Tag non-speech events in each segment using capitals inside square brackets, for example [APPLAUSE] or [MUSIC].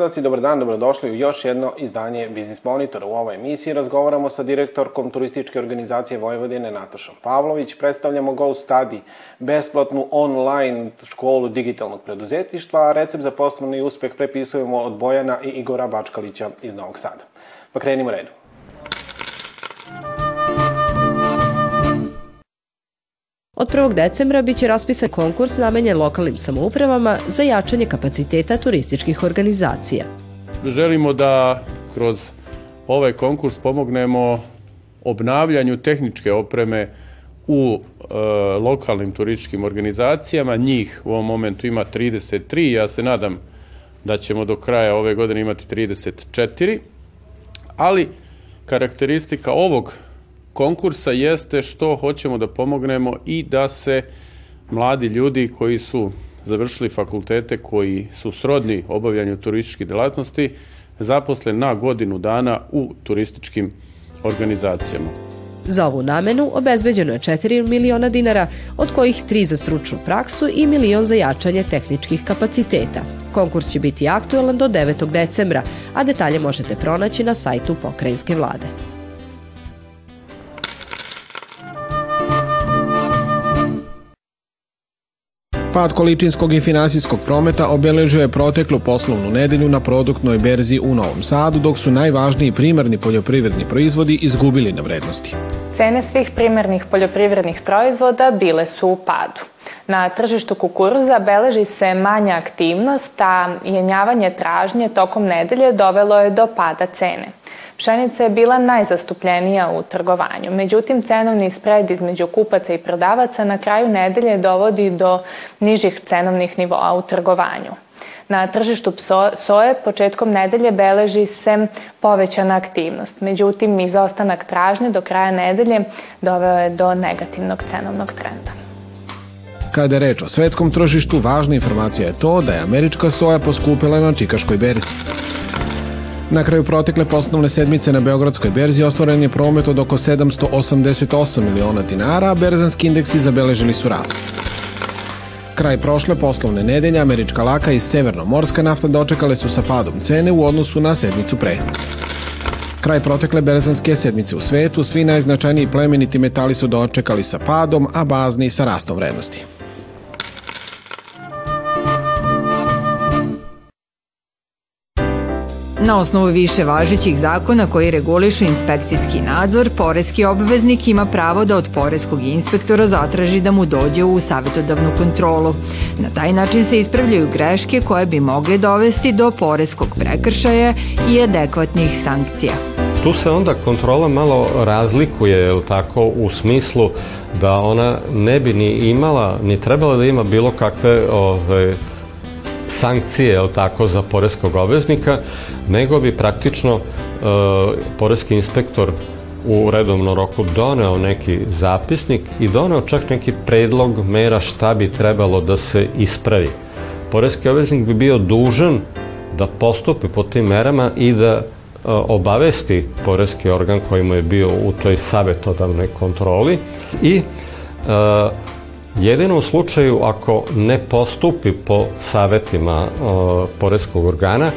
Gledalci, dobar dan, dobrodošli u još jedno izdanje Biznis Monitora. U ovoj emisiji razgovaramo sa direktorkom turističke organizacije Vojvodine Natašom Pavlović. Predstavljamo Go Study, besplatnu online školu digitalnog preduzetništva, a recept za poslovni uspeh prepisujemo od Bojana i Igora Bačkalića iz Novog Sada. Pa krenimo redom. Od 1. decembra biće raspisan konkurs namenjen lokalnim samoupravama za jačanje kapaciteta turističkih organizacija. Želimo da kroz ovaj konkurs pomognemo obnavljanju tehničke opreme u e, lokalnim turističkim organizacijama. Njih u ovom momentu ima 33, ja se nadam da ćemo do kraja ove godine imati 34, ali karakteristika ovog konkursa jeste što hoćemo da pomognemo i da se mladi ljudi koji su završili fakultete koji su srodni obavljanju turističkih delatnosti zaposle na godinu dana u turističkim organizacijama. Za ovu namenu obezbeđeno je 4 miliona dinara, od kojih 3 za stručnu praksu i milion za jačanje tehničkih kapaciteta. Konkurs će biti aktualan do 9. decembra, a detalje možete pronaći na sajtu pokrajinske vlade. Pad količinskog i finansijskog prometa obeležio je proteklu poslovnu nedelju na produktnoj berzi u Novom Sadu, dok su najvažniji primarni poljoprivredni proizvodi izgubili na vrednosti. Cene svih primarnih poljoprivrednih proizvoda bile su u padu. Na tržištu kukuruza beleži se manja aktivnost, a jenjavanje tražnje tokom nedelje dovelo je do pada cene. Pšenica je bila najzastupljenija u trgovanju. Međutim, cenovni spred između kupaca i prodavaca na kraju nedelje dovodi do nižih cenovnih nivoa u trgovanju. Na tržištu soje početkom nedelje beleži se povećana aktivnost. Međutim, izostanak tražnje do kraja nedelje doveo je do negativnog cenovnog trenda. Kada je reč o svetskom tržištu, važna informacija je to da je američka soja poskupila na čikaškoj berzi. Na kraju protekle poslovne sedmice na Beogradskoj berzi ostvaren je promet od oko 788 miliona dinara, a berzanski indeksi zabeležili su rast. Kraj prošle poslovne nedelje američka laka i severnomorska nafta dočekale su sa padom cene u odnosu na sedmicu pre. Kraj protekle berzanske sedmice u svetu, svi najznačajniji plemeniti metali su dočekali sa padom, a bazni sa rastom vrednosti. Na osnovu više važećih zakona koji regulišu inspekcijski nadzor, poreski obveznik ima pravo da od poreskog inspektora zatraži da mu dođe u savjetodavnu kontrolu. Na taj način se ispravljaju greške koje bi mogle dovesti do poreskog prekršaja i adekvatnih sankcija. Tu se onda kontrola malo razlikuje, je tako, u smislu da ona ne bi ni imala, ni trebala da ima bilo kakve ove, sankcije, je tako, za poreskog obveznika, nego bi praktično e, poreski inspektor u redovnom roku doneo neki zapisnik i doneo čak neki predlog mera šta bi trebalo da se ispravi. Poreski obveznik bi bio dužan da postupi po tim merama i da e, obavesti poreski organ koji mu je bio u toj savetodavnoj kontroli i e, Jedino u slučaju ako ne postupi po savetima o, poreskog organa,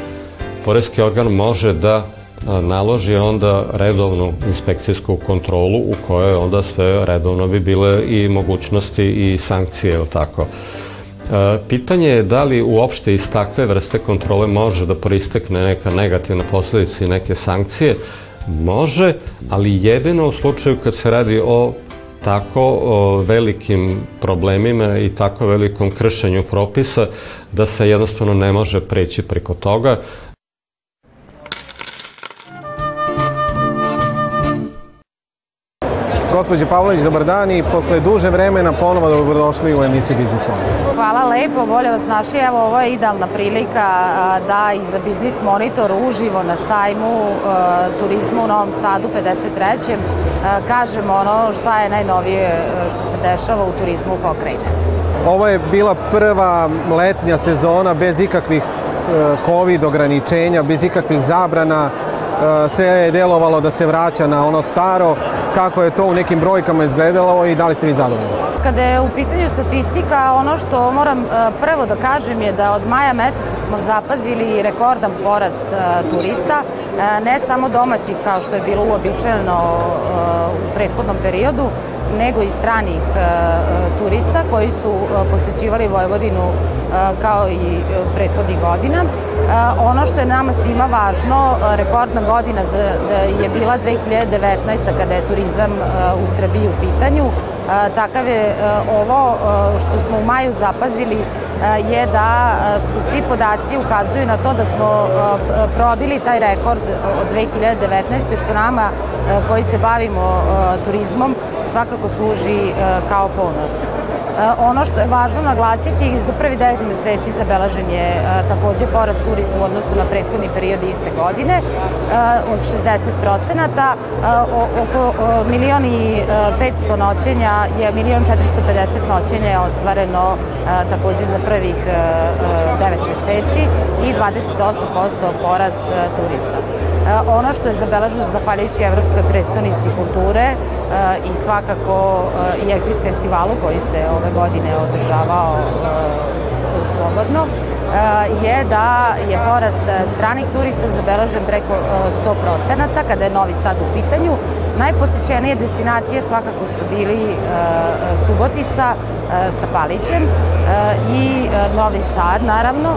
poreski organ može da naloži onda redovnu inspekcijsku kontrolu u kojoj onda sve redovno bi bile i mogućnosti i sankcije, ili tako. E, pitanje je da li uopšte iz takve vrste kontrole može da proistekne neka negativna posledica i neke sankcije. Može, ali jedino u slučaju kad se radi o tako o, velikim problemima i tako velikom kršenju propisa da se jednostavno ne može preći preko toga. Gospodin Pavlović, dobar dan i posle duže vremena ponovo dobrodošli u emisiju Biznis Monitor. Hvala lepo, bolje vas naši. Evo, ovo je idealna prilika da i za Biznis Monitor uživo na sajmu turizmu u Novom Sadu 53. kažemo ono šta je najnovije što se dešava u turizmu u pokrajine. Ovo je bila prva letnja sezona bez ikakvih COVID ograničenja, bez ikakvih zabrana sve je delovalo da se vraća na ono staro, kako je to u nekim brojkama izgledalo i da li ste vi zadovoljni? Kada je u pitanju statistika, ono što moram prvo da kažem je da od maja meseca smo zapazili rekordan porast turista, ne samo domaćih kao što je bilo uobičajeno u prethodnom periodu, nego i stranih turista koji su posećivali Vojvodinu kao i prethodnih godina. Ono što je nama svima važno, rekordna godina je bila 2019. kada je turizam u Srbiji u pitanju. Takav je ovo što smo u maju zapazili je da su svi podaci ukazuju na to da smo probili taj rekord od 2019. što nama koji se bavimo turizmom svakako služi kao ponos. Ono što je važno naglasiti, za prvi 9 meseci zabelažen je takođe porast turista u odnosu na prethodni period iste godine od 60 procenata. Oko milion i 500 noćenja je milion 450 noćenja je ostvareno takođe za prvih 9 meseci i 28% porast turista. Ono što je zabeleženo zahvaljujući Evropskoj predstavnici kulture i svakako i Exit festivalu koji se ove godine održavao slobodno, je da je porast stranih turista zabeležen preko 100% kada je Novi Sad u pitanju. Najposećenije destinacije svakako su bili Subotica sa Palićem i Novi Sad naravno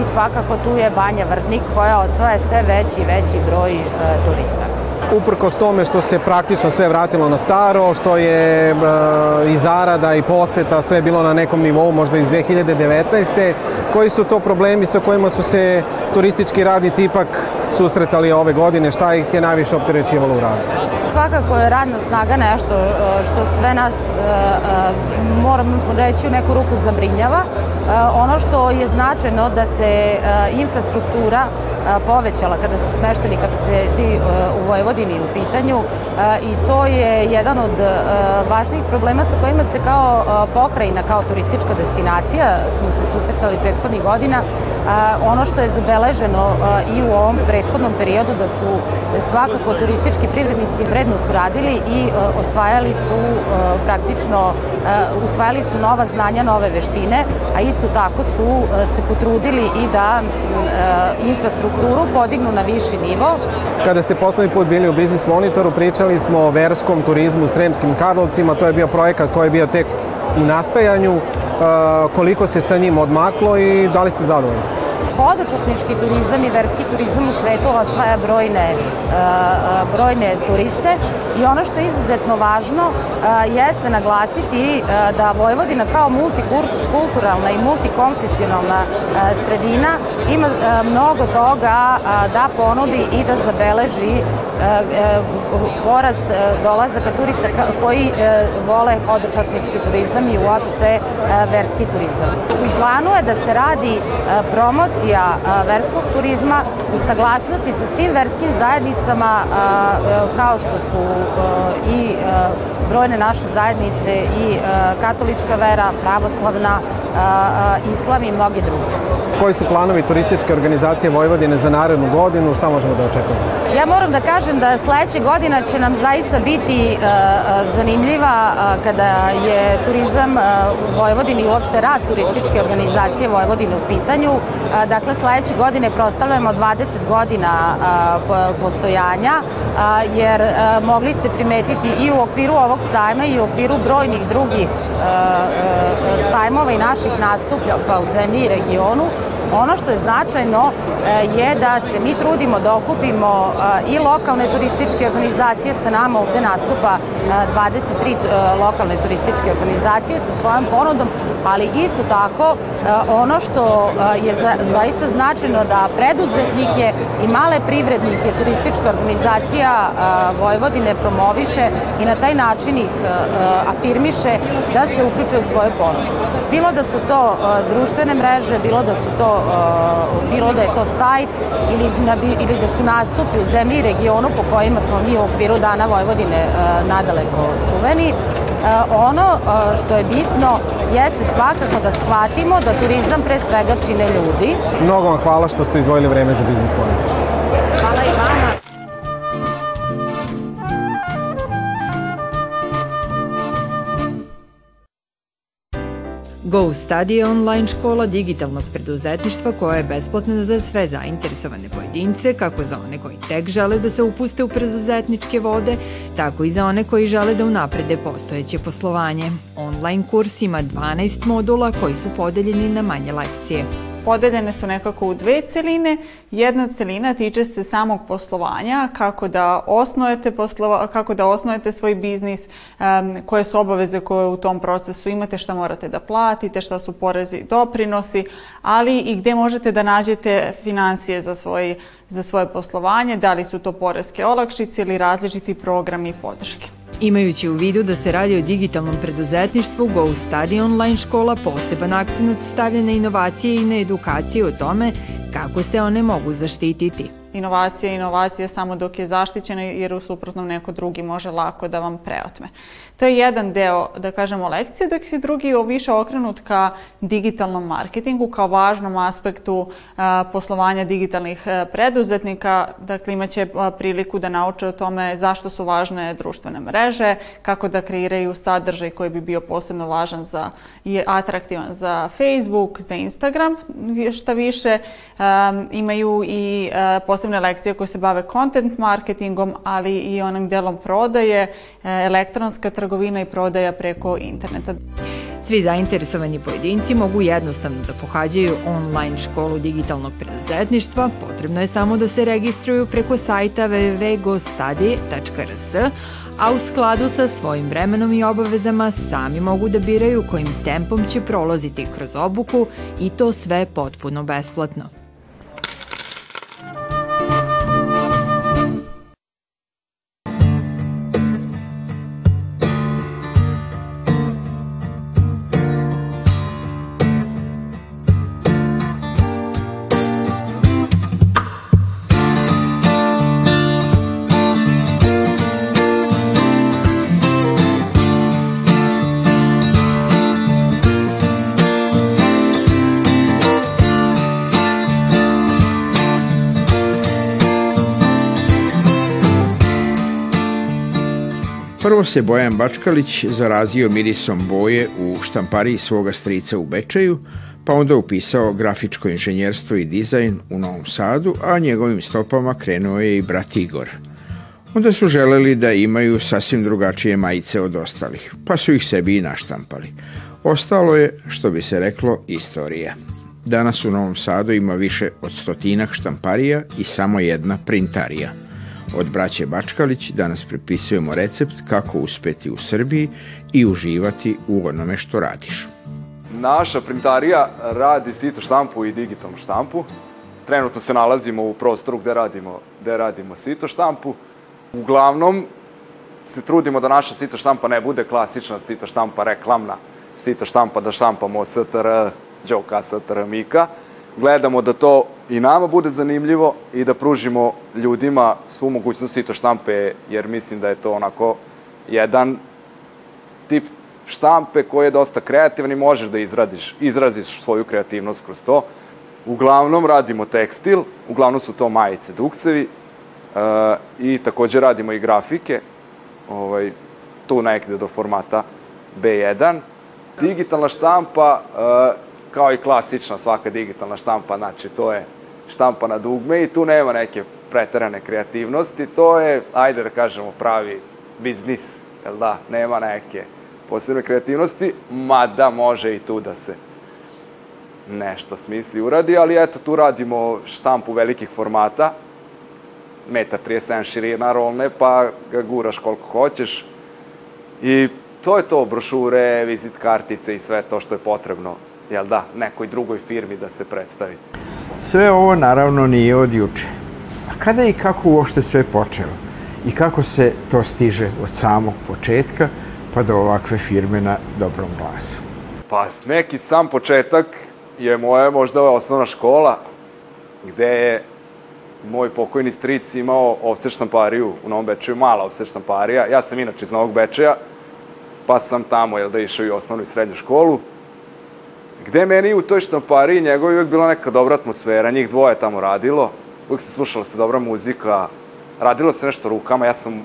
i svakako tu je Banja Vrtnik koja osvaja sve veći i veći broj turista uprkos tome što se praktično sve vratilo na staro, što je e, i zarada i poseta sve bilo na nekom nivou možda iz 2019. Koji su to problemi sa kojima su se turistički radnici ipak susretali ove godine? Šta ih je najviše opterećivalo u radu? Svakako je radna snaga nešto e, što sve nas, e, e, moram reći, u neku ruku zabrinjava. Ono što je značajno da se infrastruktura povećala kada su smešteni kapaciteti u Vojvodini u pitanju i to je jedan od važnijih problema sa kojima se kao pokrajina, kao turistička destinacija smo se susretali prethodnih godina. Ono što je zabeleženo i u ovom prethodnom periodu da su svakako turistički privrednici vredno su radili i osvajali su praktično, usvajali su nova znanja, nove veštine, a isto tako su se potrudili i da infrastrukturu podignu na viši nivo. Kada ste poslednji put bili u Biznis Monitoru, pričali smo o verskom turizmu u Sremskim Karlovcima, to je bio projekat koji je bio tek u nastajanju, koliko se sa njim odmaklo i da li ste zadovoljni? Hodočasnički turizam i verski turizam u svetu osvaja brojne, brojne turiste. I ono što je izuzetno važno jeste naglasiti da Vojvodina kao multikulturalna i multikonfesionalna sredina ima mnogo toga da ponudi i da zabeleži porast dolazaka turista koji vole hodočasnički turizam i uopšte verski turizam. U planu je da se radi promocija verskog turizma u saglasnosti sa svim verskim zajednicama kao što su i brojne naše zajednice i katolička vera, pravoslavna, islam i mnogi drugi. Koji su planovi turističke organizacije Vojvodine za narednu godinu? Šta možemo da očekujemo? Ja moram da kažem da sledeće godina će nam zaista biti zanimljiva kada je turizam u Vojvodini i uopšte rad turističke organizacije Vojvodine u pitanju. Dakle, sledeće godine prostavljamo 20 godina postojanja, jer mogli ste primetiti i u okviru ovog sajma i u okviru brojnih drugih sajmova i naših nastuplja pa u zemlji i regionu, Ono što je značajno je da se mi trudimo da okupimo i lokalne turističke organizacije, sa nama ovde nastupa 23 lokalne turističke organizacije sa svojom ponudom, ali isto tako ono što je zaista značajno da preduzetnike i male privrednike turistička organizacija Vojvodine promoviše i na taj način ih afirmiše da se uključuje u svoje ponude. Bilo da su to društvene mreže, bilo da su to bilo da je to sajt ili, na, ili da su nastupi u zemlji i regionu po kojima smo mi u okviru Dana Vojvodine nadaleko čuveni. Ono što je bitno jeste svakako da shvatimo da turizam pre svega čine ljudi. Mnogo vam hvala što ste izvojili vreme za Biznis Monitor. Go Study je online škola digitalnog preduzetništva koja je besplatna za sve zainteresovane pojedince, kako za one koji tek žele da se upuste u preduzetničke vode, tako i za one koji žele da unaprede postojeće poslovanje. Online kurs ima 12 modula koji su podeljeni na manje lekcije podeljene su nekako u dve celine. Jedna celina tiče se samog poslovanja, kako da osnujete, poslova, kako da osnujete svoj biznis, koje su obaveze koje u tom procesu imate, šta morate da platite, šta su porezi doprinosi, ali i gde možete da nađete financije za svoj za svoje poslovanje, da li su to poreske olakšice ili različiti programi podrške. Imajući u vidu da se radi o digitalnom preduzetništvu, Go Study online škola poseban akcent stavlja na inovacije i na edukaciju o tome kako se one mogu zaštititi inovacija inovacija samo dok je zaštićena jer u suprotnom neko drugi može lako da vam preotme. To je jedan deo, da kažemo, lekcije, dok je drugi više okrenut ka digitalnom marketingu, kao važnom aspektu poslovanja digitalnih a, preduzetnika. Dakle, imaće priliku da nauče o tome zašto su važne društvene mreže, kako da kreiraju sadržaj koji bi bio posebno važan za, i atraktivan za Facebook, za Instagram. Šta više, imaju i posebne lekcije koje se bave content marketingom, ali i onim delom prodaje, e, elektronska trgovina i prodaja preko interneta. Svi zainteresovani pojedinci mogu jednostavno da pohađaju online školu digitalnog preduzetništva. Potrebno je samo da se registruju preko sajta www.gostudije.rs, a u skladu sa svojim vremenom i obavezama sami mogu da biraju kojim tempom će prolaziti kroz obuku i to sve potpuno besplatno. Prvo se Bojan Bačkalić zarazio mirisom boje u štampariji svoga strica u Bečeju, pa onda upisao grafičko inženjerstvo i dizajn u Novom Sadu, a njegovim stopama krenuo je i brat Igor. Onda su želeli da imaju sasvim drugačije majice od ostalih, pa su ih sebi i naštampali. Ostalo je, što bi se reklo, istorija. Danas u Novom Sadu ima više od stotinak štamparija i samo jedna printarija – Od braće Bačkalić danas prepisujemo recept kako uspeti u Srbiji i uživati u onome što radiš. Naša printarija radi sito štampu i digitalnu štampu. Trenutno se nalazimo u prostoru gde radimo, gde radimo sito štampu. Uglavnom se trudimo da naša sito štampa ne bude klasična sito štampa reklamna, sito štampa da štampamo STR, Đoka, STR, Mika, gledamo da to i nama bude zanimljivo i da pružimo ljudima svu mogućnost sito štampe, jer mislim da je to onako jedan tip štampe koji je dosta kreativan i možeš da izradiš, izraziš svoju kreativnost kroz to. Uglavnom radimo tekstil, uglavnom su to majice, duksevi uh, i takođe radimo i grafike, ovaj, tu nekde do formata B1. Digitalna štampa uh, kao i klasična svaka digitalna štampa, znači to je štampa na dugme i tu nema neke preterane kreativnosti, to je, ajde da kažemo, pravi biznis, jel da, nema neke posebne kreativnosti, mada može i tu da se nešto smisli uradi, ali eto, tu radimo štampu velikih formata, metar 37 širina rolne, pa ga guraš koliko hoćeš i to je to, brošure, vizit kartice i sve to što je potrebno jel da, nekoj drugoj firmi da se predstavi. Sve ovo naravno nije od juče. A kada i kako uopšte sve počelo? I kako se to stiže od samog početka pa do ovakve firme na dobrom glasu? Pa neki sam početak je moja možda osnovna škola gde je moj pokojni stric imao offset štampariju u Novom Bečeju, mala offset štamparija. Ja sam inače iz Novog Bečeja, pa sam tamo, jel da, išao i osnovnu i srednju školu gde meni u toj štampariji njegovi uvek bila neka dobra atmosfera, njih dvoje tamo radilo, uvek se slušala se dobra muzika, radilo se nešto rukama, ja sam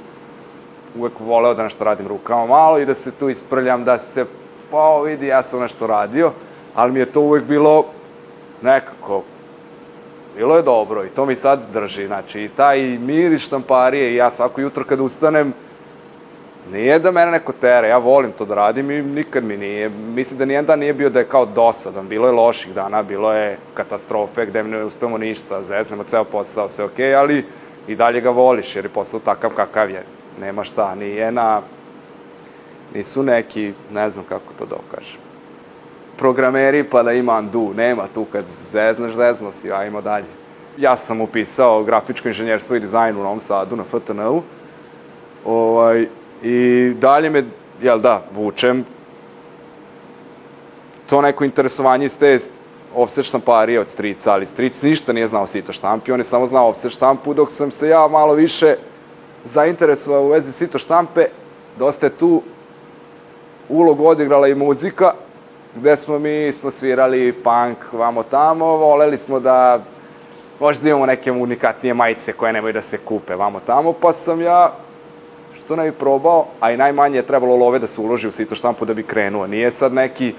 uvek voleo da nešto radim rukama malo i da se tu isprljam, da se pa vidi, ja sam nešto radio, ali mi je to uvek bilo nekako, bilo je dobro i to mi sad drži, znači i taj mir iz štamparije i ja svako jutro kad ustanem, Nije da mene neko tere, ja volim to da radim i nikad mi nije. Mislim da nijedan dan nije bio da je kao dosadan. Bilo je loših dana, bilo je katastrofe gde ne uspemo ništa, zeznemo ceo posao, sve okej, okay, ali i dalje ga voliš jer je posao takav kakav je. Nema šta, nije na... Nisu neki, ne znam kako to dokažem. Programeri pa da ima undo, nema tu kad zeznaš, zezno si, ajmo dalje. Ja sam upisao grafičko inženjerstvo i dizajn u Novom Sadu na FTN-u. Ovaj, I dalje me, jel da, vučem. To neko interesovanje iz te offset štamparije od strica, ali stric ništa nije znao sito štampi, on je samo znao offset štampu, dok sam se ja malo više zainteresovao u vezi sito štampe, dosta je tu ulogu odigrala i muzika, gde smo mi smo svirali punk vamo tamo, voleli smo da možda imamo neke unikatnije majice koje nemaju da se kupe vamo tamo, pa sam ja što ne bi probao, a i najmanje je trebalo love da se uloži u sito štampu da bi krenuo. Nije sad neki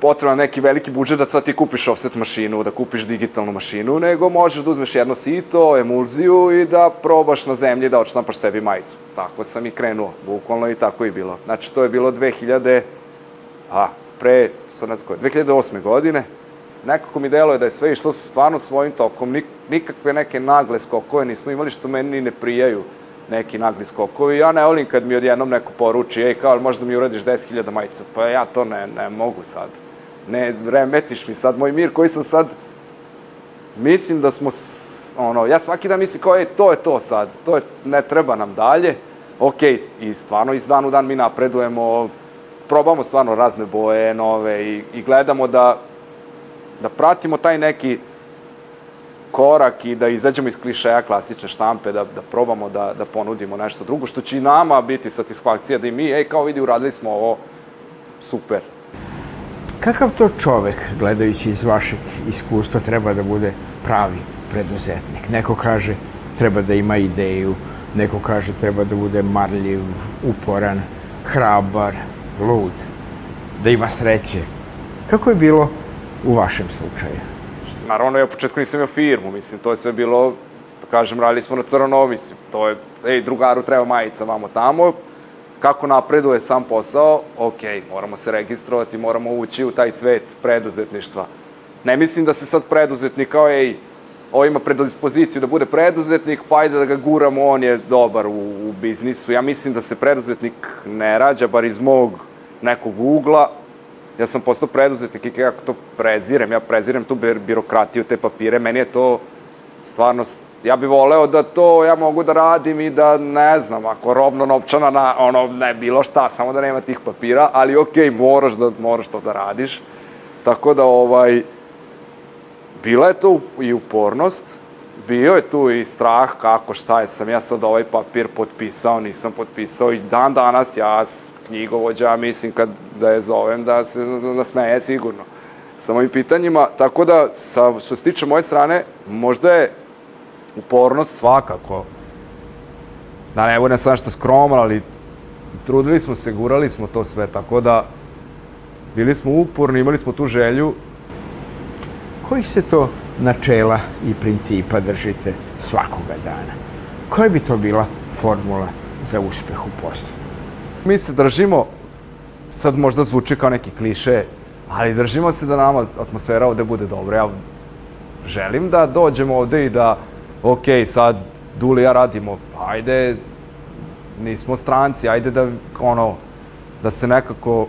potreban neki veliki budžet da sad ti kupiš offset mašinu, da kupiš digitalnu mašinu, nego možeš da uzmeš jedno sito, emulziju i da probaš na zemlji da odštampaš sebi majicu. Tako sam i krenuo, bukvalno i tako i bilo. Znači, to je bilo 2000, a, pre, sad ne znam 2008. godine, nekako mi deluje da je sve išlo stvarno svojim tokom, nikakve neke nagle skokove nismo imali što meni ne prijaju neki nagli skokovi. Ja ne volim kad mi odjednom neko poruči, ej, kao, možda mi uradiš 10.000 majica. Pa ja to ne, ne mogu sad. Ne remetiš mi sad moj mir koji sam sad... Mislim da smo, ono, ja svaki dan mislim kao, ej, to je to sad, to je, ne treba nam dalje. Ok, i stvarno iz dan u dan mi napredujemo, probamo stvarno razne boje, nove i, i gledamo da, da pratimo taj neki korak i da izađemo iz klišeja klasične štampe, da, da probamo da, da ponudimo nešto drugo, što će i nama biti satisfakcija da i mi, ej, kao vidi, uradili smo ovo, super. Kakav to čovek, gledajući iz vašeg iskustva, treba da bude pravi preduzetnik? Neko kaže treba da ima ideju, neko kaže treba da bude marljiv, uporan, hrabar, lud, da ima sreće. Kako je bilo u vašem slučaju? Naravno, ja u početku nisam imao firmu, mislim, to je sve bilo, da kažem, radili smo na crno, mislim, to je, ej, drugaru treba majica vamo tamo, kako napreduje sam posao, ok, moramo se registrovati, moramo ući u taj svet preduzetništva. Ne mislim da se sad preduzetnik kao, ej, ovo ima predispoziciju da bude preduzetnik, pa ajde da ga guramo, on je dobar u, u biznisu. Ja mislim da se preduzetnik ne rađa, bar iz mog nekog ugla, ja sam postao preduzetnik i kako to prezirem, ja prezirem tu birokratiju, te papire, meni je to stvarno, ja bih voleo da to ja mogu da radim i da, ne znam, ako robno novčana na, ono, ne, bilo šta, samo da nema tih papira, ali okej, okay, moraš da, moraš to da radiš. Tako da, ovaj, bila je to i upornost, bio je tu i strah kako, šta je, sam ja sad ovaj papir potpisao, nisam potpisao i dan danas ja knjigovođa, mislim kad da je zovem da se da smeje sigurno sa mojim pitanjima, tako da sa, što se tiče moje strane, možda je upornost svakako, da ne budem sad nešto skroman, ali trudili smo se, gurali smo to sve, tako da bili smo uporni, imali smo tu želju. Kojih se to načela i principa držite svakoga dana? Koja bi to bila formula za uspeh u poslu? Mi se držimo, sad možda zvuči kao neki kliše, ali držimo se da nama atmosfera ovde bude dobra. Ja želim da dođemo ovde i da, ok, sad Duli ja radimo, ajde, nismo stranci, ajde da, ono, da se nekako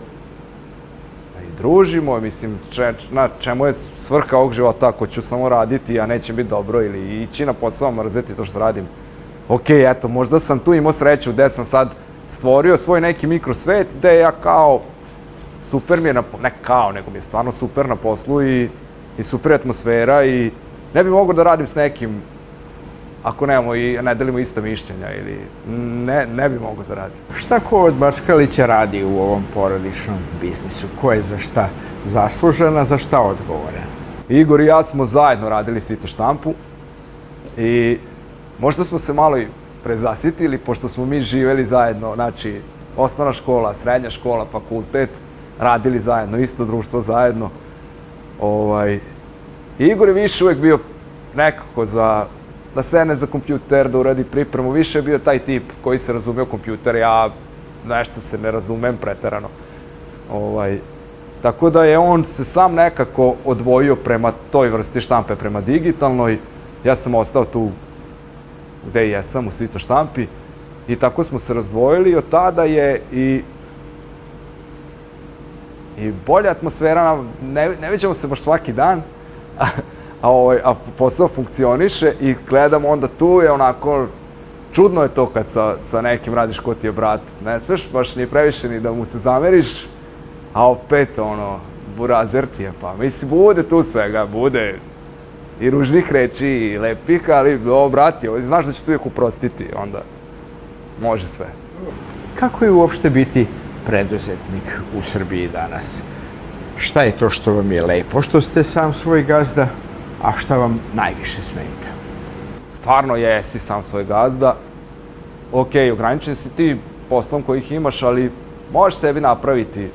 da i družimo, mislim, če, na čemu je svrha ovog života ako ću samo raditi, a neće biti dobro, ili ići na posao, mrzeti to što radim. Ok, eto, možda sam tu imao sreću gde sam sad stvorio svoj neki mikrosvet gde ja kao super mi je na, ne kao, nego mi je stvarno super na poslu i, i super atmosfera i ne bi mogao da radim s nekim ako nemamo i ne delimo ista mišljenja ili ne, ne bi mogao da radim. Šta ko od Bačkalića radi u ovom porodičnom biznisu? Ko je za šta zaslužen, a za šta odgovoran? Igor i ja smo zajedno radili sito štampu i možda smo se malo i prezasitili, pošto smo mi živeli zajedno, znači, osnovna škola, srednja škola, fakultet, radili zajedno, isto društvo zajedno. Ovaj, Igor je više uvek bio nekako za da sedne za kompjuter, da uradi pripremu. Više je bio taj tip koji se razume u kompjuter, ja nešto se ne razumem preterano. Ovaj, tako da je on se sam nekako odvojio prema toj vrsti štampe, prema digitalnoj. Ja sam ostao tu gde jesam, u Svito štampi. I tako smo se razdvojili i od tada je i i bolja atmosfera, ne, ne vidimo se baš svaki dan, [LAUGHS] a, a, ovaj, a posao funkcioniše i gledam onda tu je onako, čudno je to kad sa, sa nekim radiš ko ti je brat, ne smeš baš ni previše ni da mu se zameriš, a opet ono, burazer ti je, pa mislim, bude tu svega, bude i ružnih reči i lepih, ali o, brati, znaš da će tu uvijek uprostiti, onda može sve. Kako je uopšte biti preduzetnik u Srbiji danas? Šta je to što vam je lepo što ste sam svoj gazda, a šta vam najviše smeta? Stvarno jesi sam svoj gazda. Ok, ograničen si ti poslom kojih imaš, ali možeš sebi napraviti,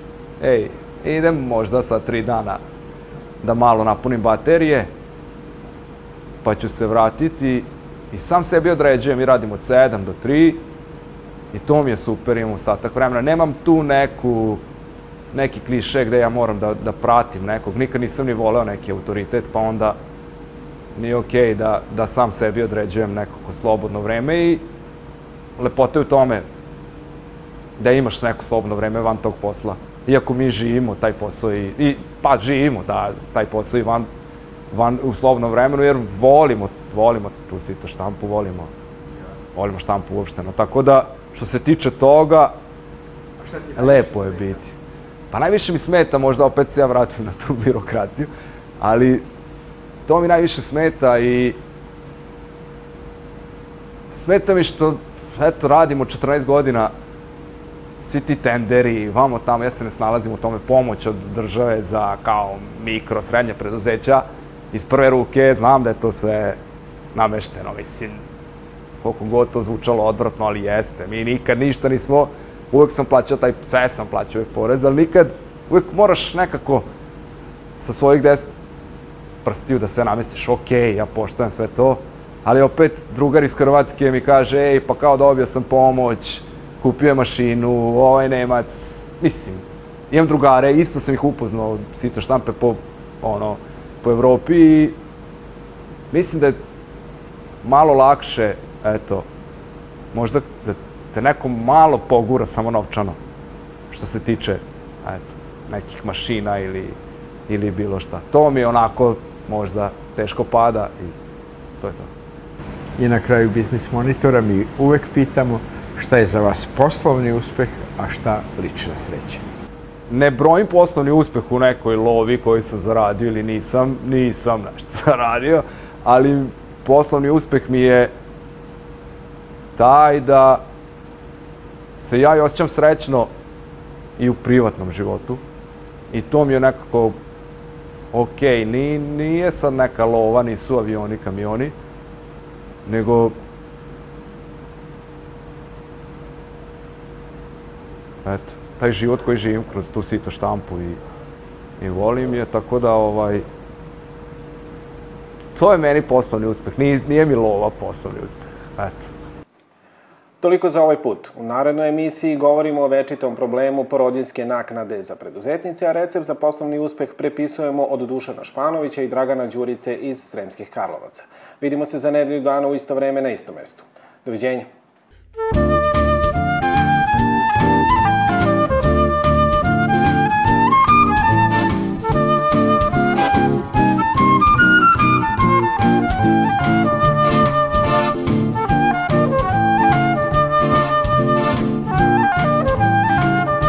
ej, idem možda sa tri dana da malo napunim baterije, pa ću se vratiti i sam sebi određujem i radim od 7 do 3 i to mi je super, imam ostatak vremena. Nemam tu neku, neki kliše gde ja moram da, da pratim nekog, nikad nisam ni voleo neki autoritet, pa onda mi je okej okay da, da sam sebi određujem nekako slobodno vreme i lepota je u tome da imaš neko slobodno vreme van tog posla. Iako mi živimo taj posao i, i pa živimo da taj posao i van van, u slobodnom vremenu, jer volimo, volimo tu sito štampu, volimo, volimo štampu uopšteno. Tako da, što se tiče toga, lepo je biti. Pa najviše mi smeta, možda opet se ja vratim na tu [LAUGHS] birokratiju, ali to mi najviše smeta i smeta mi što, eto, radimo 14 godina, svi ti tenderi, vamo tamo, ja se ne snalazim u tome, pomoć od države za kao mikro, srednje preduzeća, iz prve ruke, znam da je to sve namešteno, mislim, koliko god to zvučalo odvratno, ali jeste. Mi nikad ništa nismo, uvek sam plaćao taj, sve sam plaćao uvek porez, ali nikad, uvek moraš nekako sa svojih des prstiju da sve namestiš, ok, ja poštojem sve to, ali opet drugar iz Hrvatske mi kaže, ej, pa kao dobio sam pomoć, kupio je mašinu, ovaj Nemac, mislim, imam drugare, isto sam ih upoznao, sito štampe po, ono, po Evropi i mislim da je malo lakše, eto, možda da te neko malo pogura samo novčano, što se tiče, eto, nekih mašina ili, ili bilo šta. To mi onako možda teško pada i to je to. I na kraju Biznis Monitora mi uvek pitamo šta je za vas poslovni uspeh, a šta lična sreća ne brojim poslovni uspeh u nekoj lovi koju sam zaradio ili nisam, nisam nešto [LAUGHS] zaradio, ali poslovni uspeh mi je taj da se ja i osjećam srećno i u privatnom životu. I to mi je nekako ok, ni, nije sad neka lova, nisu avioni, kamioni, nego eto, taj život koji živim kroz tu sito štampu i, i volim je, tako da ovaj, to je meni poslovni uspeh. Nije, nije mi lova poslovni uspeh. Eto. Toliko za ovaj put. U narednoj emisiji govorimo o večitom problemu porodinske naknade za preduzetnice, a recept za poslovni uspeh prepisujemo od Dušana Španovića i Dragana Đurice iz Sremskih Karlovaca. Vidimo se za nedelju dana u isto vreme na istom mestu. Doviđenja.